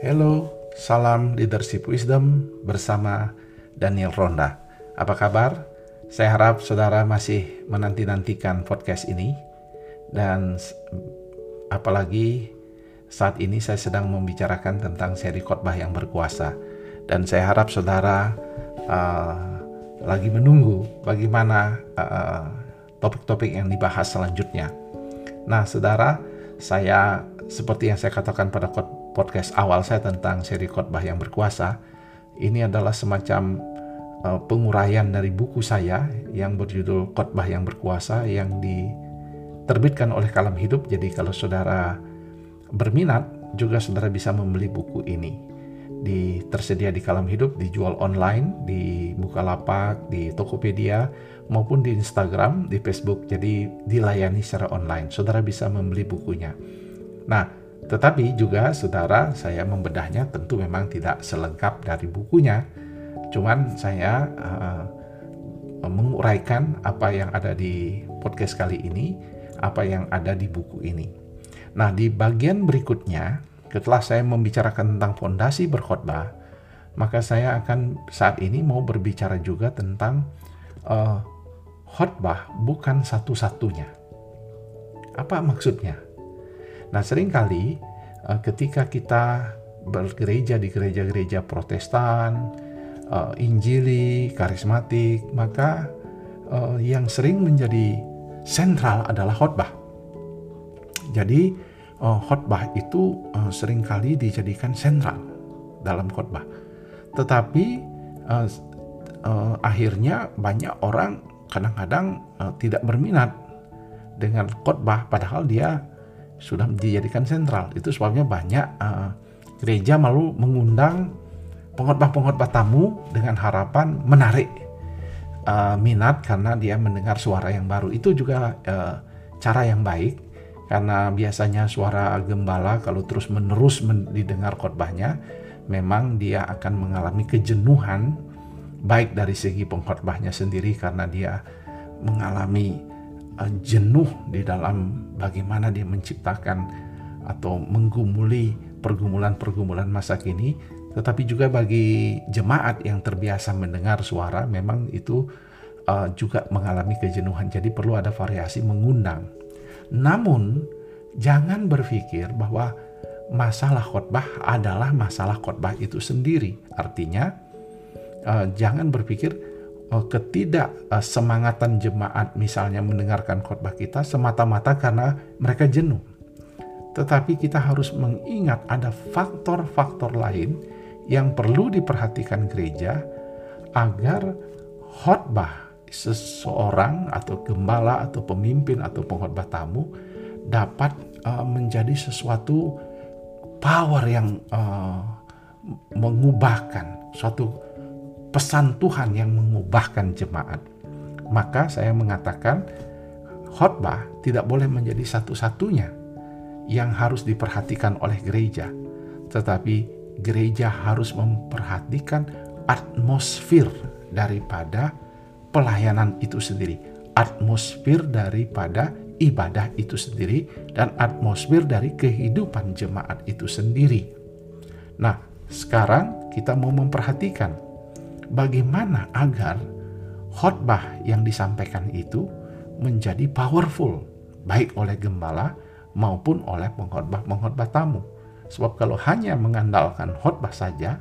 Hello, salam leadership wisdom bersama Daniel Ronda. Apa kabar? Saya harap saudara masih menanti-nantikan podcast ini dan apalagi saat ini saya sedang membicarakan tentang seri khotbah yang berkuasa dan saya harap saudara uh, lagi menunggu bagaimana uh, topik-topik yang dibahas selanjutnya. Nah, saudara, saya seperti yang saya katakan pada podcast awal saya tentang seri khotbah yang berkuasa, ini adalah semacam uh, penguraian dari buku saya yang berjudul Khotbah yang Berkuasa yang diterbitkan oleh Kalam Hidup. Jadi kalau saudara berminat, juga saudara bisa membeli buku ini di tersedia di Kalam Hidup, dijual online di Bukalapak, di Tokopedia maupun di Instagram, di Facebook. Jadi dilayani secara online. Saudara bisa membeli bukunya. Nah, tetapi juga saudara saya membedahnya tentu memang tidak selengkap dari bukunya. Cuman saya uh, menguraikan apa yang ada di podcast kali ini, apa yang ada di buku ini. Nah, di bagian berikutnya setelah saya membicarakan tentang fondasi berkhotbah, maka saya akan saat ini mau berbicara juga tentang uh, khotbah bukan satu-satunya. Apa maksudnya? Nah, sering kali uh, ketika kita bergereja di gereja-gereja Protestan, uh, Injili, karismatik, maka uh, yang sering menjadi sentral adalah khotbah. Jadi khotbah itu sering kali dijadikan sentral dalam khotbah. Tetapi akhirnya banyak orang kadang-kadang tidak berminat dengan khotbah padahal dia sudah dijadikan sentral. Itu sebabnya banyak uh, gereja malu mengundang pengkhotbah-pengkhotbah tamu dengan harapan menarik uh, minat karena dia mendengar suara yang baru. Itu juga uh, cara yang baik karena biasanya suara gembala kalau terus menerus didengar khotbahnya memang dia akan mengalami kejenuhan baik dari segi pengkhotbahnya sendiri karena dia mengalami jenuh di dalam bagaimana dia menciptakan atau menggumuli pergumulan-pergumulan masa kini tetapi juga bagi jemaat yang terbiasa mendengar suara memang itu uh, juga mengalami kejenuhan jadi perlu ada variasi mengundang namun, jangan berpikir bahwa masalah khotbah adalah masalah khotbah itu sendiri. Artinya, uh, jangan berpikir ketidak uh, semangatan jemaat misalnya mendengarkan khotbah kita semata-mata karena mereka jenuh. Tetapi kita harus mengingat ada faktor-faktor lain yang perlu diperhatikan gereja agar khotbah seseorang atau gembala atau pemimpin atau pengkhotbah tamu dapat uh, menjadi sesuatu power yang uh, mengubahkan suatu pesan Tuhan yang mengubahkan jemaat. Maka saya mengatakan khotbah tidak boleh menjadi satu-satunya yang harus diperhatikan oleh gereja, tetapi gereja harus memperhatikan atmosfer daripada pelayanan itu sendiri, atmosfer daripada ibadah itu sendiri, dan atmosfer dari kehidupan jemaat itu sendiri. Nah, sekarang kita mau memperhatikan bagaimana agar khotbah yang disampaikan itu menjadi powerful, baik oleh gembala maupun oleh pengkhotbah-pengkhotbah tamu. Sebab kalau hanya mengandalkan khotbah saja,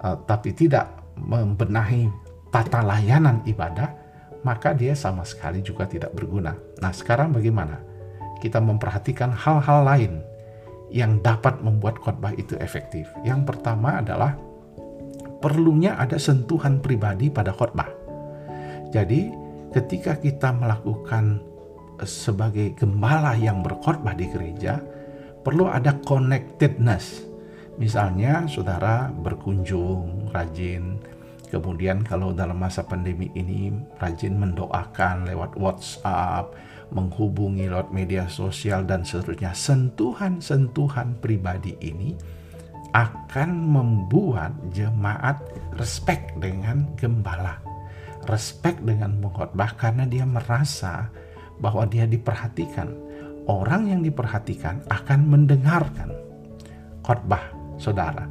uh, tapi tidak membenahi tata layanan ibadah, maka dia sama sekali juga tidak berguna. Nah, sekarang bagaimana? Kita memperhatikan hal-hal lain yang dapat membuat khotbah itu efektif. Yang pertama adalah perlunya ada sentuhan pribadi pada khotbah. Jadi, ketika kita melakukan eh, sebagai gembala yang berkhotbah di gereja, perlu ada connectedness. Misalnya, saudara berkunjung rajin Kemudian kalau dalam masa pandemi ini rajin mendoakan lewat WhatsApp, menghubungi lewat media sosial dan seterusnya. Sentuhan-sentuhan pribadi ini akan membuat jemaat respect dengan gembala. Respect dengan mengkhotbah karena dia merasa bahwa dia diperhatikan. Orang yang diperhatikan akan mendengarkan khotbah saudara.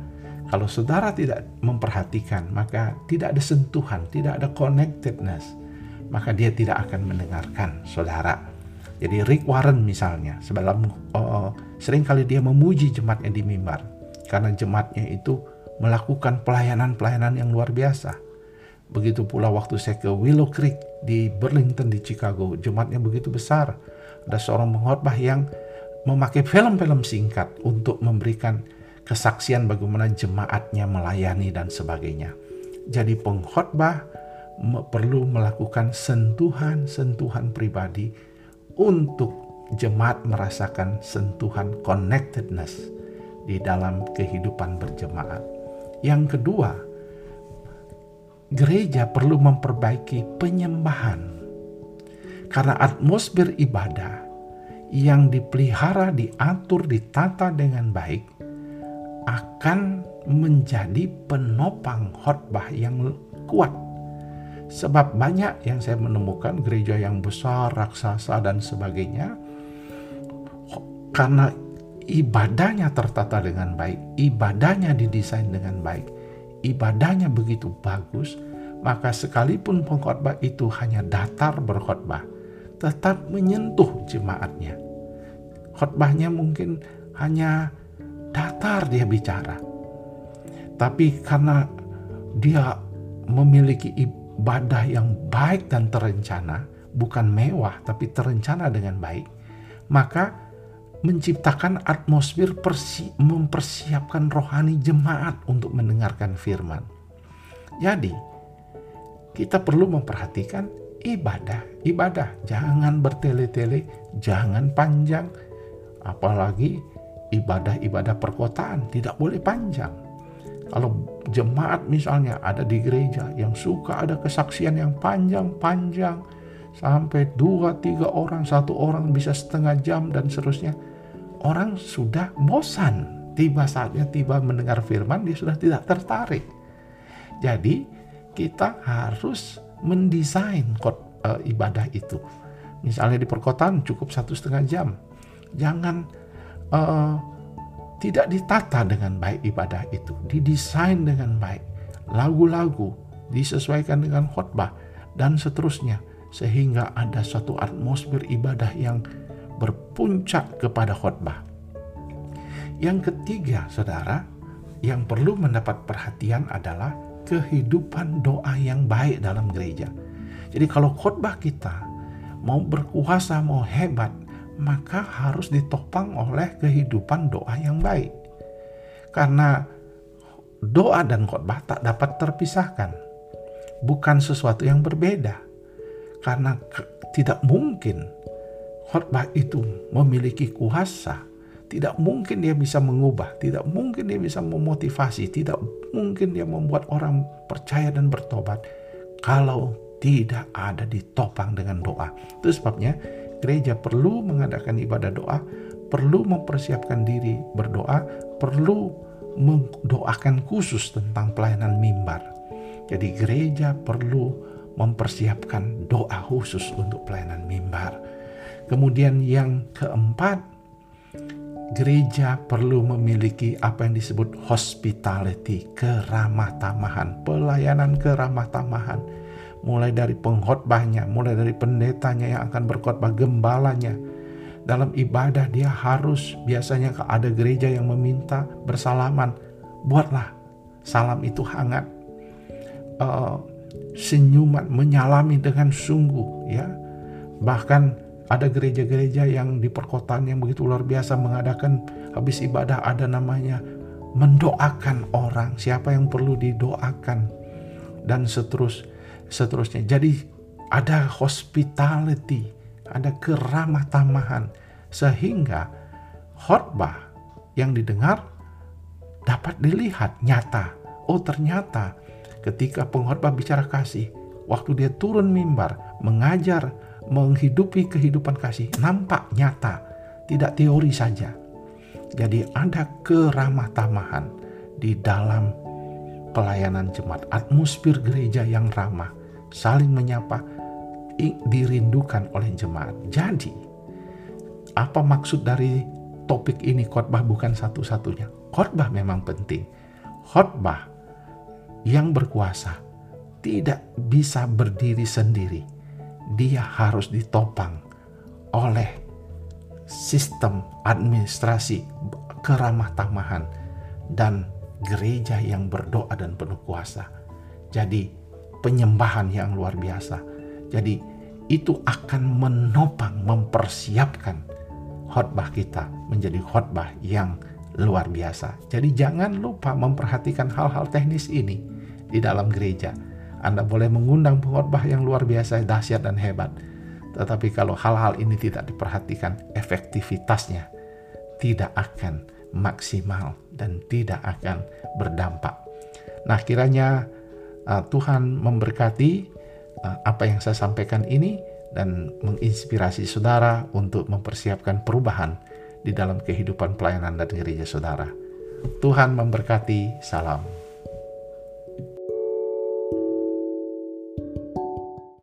Kalau saudara tidak memperhatikan, maka tidak ada sentuhan, tidak ada connectedness, maka dia tidak akan mendengarkan saudara. Jadi Rick Warren misalnya, sebelum oh, sering kali dia memuji jemaatnya di mimbar, karena jemaatnya itu melakukan pelayanan-pelayanan yang luar biasa. Begitu pula waktu saya ke Willow Creek di Burlington di Chicago, jemaatnya begitu besar. Ada seorang pengkhotbah yang memakai film-film singkat untuk memberikan kesaksian bagaimana jemaatnya melayani dan sebagainya. Jadi pengkhotbah perlu melakukan sentuhan-sentuhan pribadi untuk jemaat merasakan sentuhan connectedness di dalam kehidupan berjemaat. Yang kedua, gereja perlu memperbaiki penyembahan. Karena atmosfer ibadah yang dipelihara, diatur, ditata dengan baik akan menjadi penopang khotbah yang kuat. Sebab banyak yang saya menemukan gereja yang besar, raksasa dan sebagainya karena ibadahnya tertata dengan baik, ibadahnya didesain dengan baik, ibadahnya begitu bagus, maka sekalipun pengkhotbah itu hanya datar berkhotbah, tetap menyentuh jemaatnya. Khotbahnya mungkin hanya datar dia bicara. Tapi karena dia memiliki ibadah yang baik dan terencana, bukan mewah tapi terencana dengan baik, maka menciptakan atmosfer persi mempersiapkan rohani jemaat untuk mendengarkan firman. Jadi, kita perlu memperhatikan ibadah, ibadah. Jangan bertele-tele, jangan panjang. Apalagi ibadah-ibadah perkotaan tidak boleh panjang. Kalau jemaat misalnya ada di gereja yang suka ada kesaksian yang panjang-panjang sampai dua tiga orang satu orang bisa setengah jam dan seterusnya orang sudah bosan tiba saatnya tiba mendengar firman dia sudah tidak tertarik jadi kita harus mendesain uh, ibadah itu. Misalnya di perkotaan cukup satu setengah jam. Jangan uh, tidak ditata dengan baik ibadah itu, didesain dengan baik. Lagu-lagu disesuaikan dengan khotbah dan seterusnya sehingga ada suatu atmosfer ibadah yang berpuncak kepada khotbah. Yang ketiga, saudara, yang perlu mendapat perhatian adalah kehidupan doa yang baik dalam gereja. Jadi kalau khotbah kita mau berkuasa, mau hebat, maka harus ditopang oleh kehidupan doa yang baik. Karena doa dan khotbah tak dapat terpisahkan. Bukan sesuatu yang berbeda. Karena tidak mungkin khotbah itu memiliki kuasa tidak mungkin dia bisa mengubah, tidak mungkin dia bisa memotivasi, tidak mungkin dia membuat orang percaya dan bertobat kalau tidak ada ditopang dengan doa. Itu sebabnya gereja perlu mengadakan ibadah doa, perlu mempersiapkan diri berdoa, perlu mendoakan khusus tentang pelayanan mimbar. Jadi gereja perlu mempersiapkan doa khusus untuk pelayanan mimbar. Kemudian yang keempat, gereja perlu memiliki apa yang disebut hospitality, keramah tamahan, pelayanan keramah tamahan. Mulai dari pengkhotbahnya, mulai dari pendetanya yang akan berkhotbah, gembalanya. Dalam ibadah dia harus biasanya ada gereja yang meminta bersalaman. Buatlah salam itu hangat. Uh, senyuman, menyalami dengan sungguh ya. Bahkan ada gereja-gereja yang di perkotaan yang begitu luar biasa mengadakan habis ibadah ada namanya mendoakan orang siapa yang perlu didoakan dan seterus seterusnya. Jadi ada hospitality, ada keramah tamahan sehingga khotbah yang didengar dapat dilihat nyata. Oh ternyata ketika pengkhotbah bicara kasih, waktu dia turun mimbar mengajar menghidupi kehidupan kasih nampak nyata, tidak teori saja. Jadi ada keramah tamahan di dalam pelayanan jemaat, atmosfer gereja yang ramah, saling menyapa, dirindukan oleh jemaat. Jadi, apa maksud dari topik ini khotbah bukan satu-satunya? khotbah memang penting. Khotbah yang berkuasa tidak bisa berdiri sendiri. Dia harus ditopang oleh sistem administrasi keramah tamahan dan gereja yang berdoa dan penuh kuasa. Jadi penyembahan yang luar biasa. Jadi itu akan menopang, mempersiapkan khotbah kita menjadi khotbah yang luar biasa. Jadi jangan lupa memperhatikan hal-hal teknis ini di dalam gereja. Anda boleh mengundang pengkhotbah yang luar biasa, dahsyat dan hebat. Tetapi kalau hal-hal ini tidak diperhatikan, efektivitasnya tidak akan maksimal dan tidak akan berdampak. Nah, kiranya uh, Tuhan memberkati uh, apa yang saya sampaikan ini dan menginspirasi saudara untuk mempersiapkan perubahan di dalam kehidupan pelayanan dan gereja saudara. Tuhan memberkati. Salam.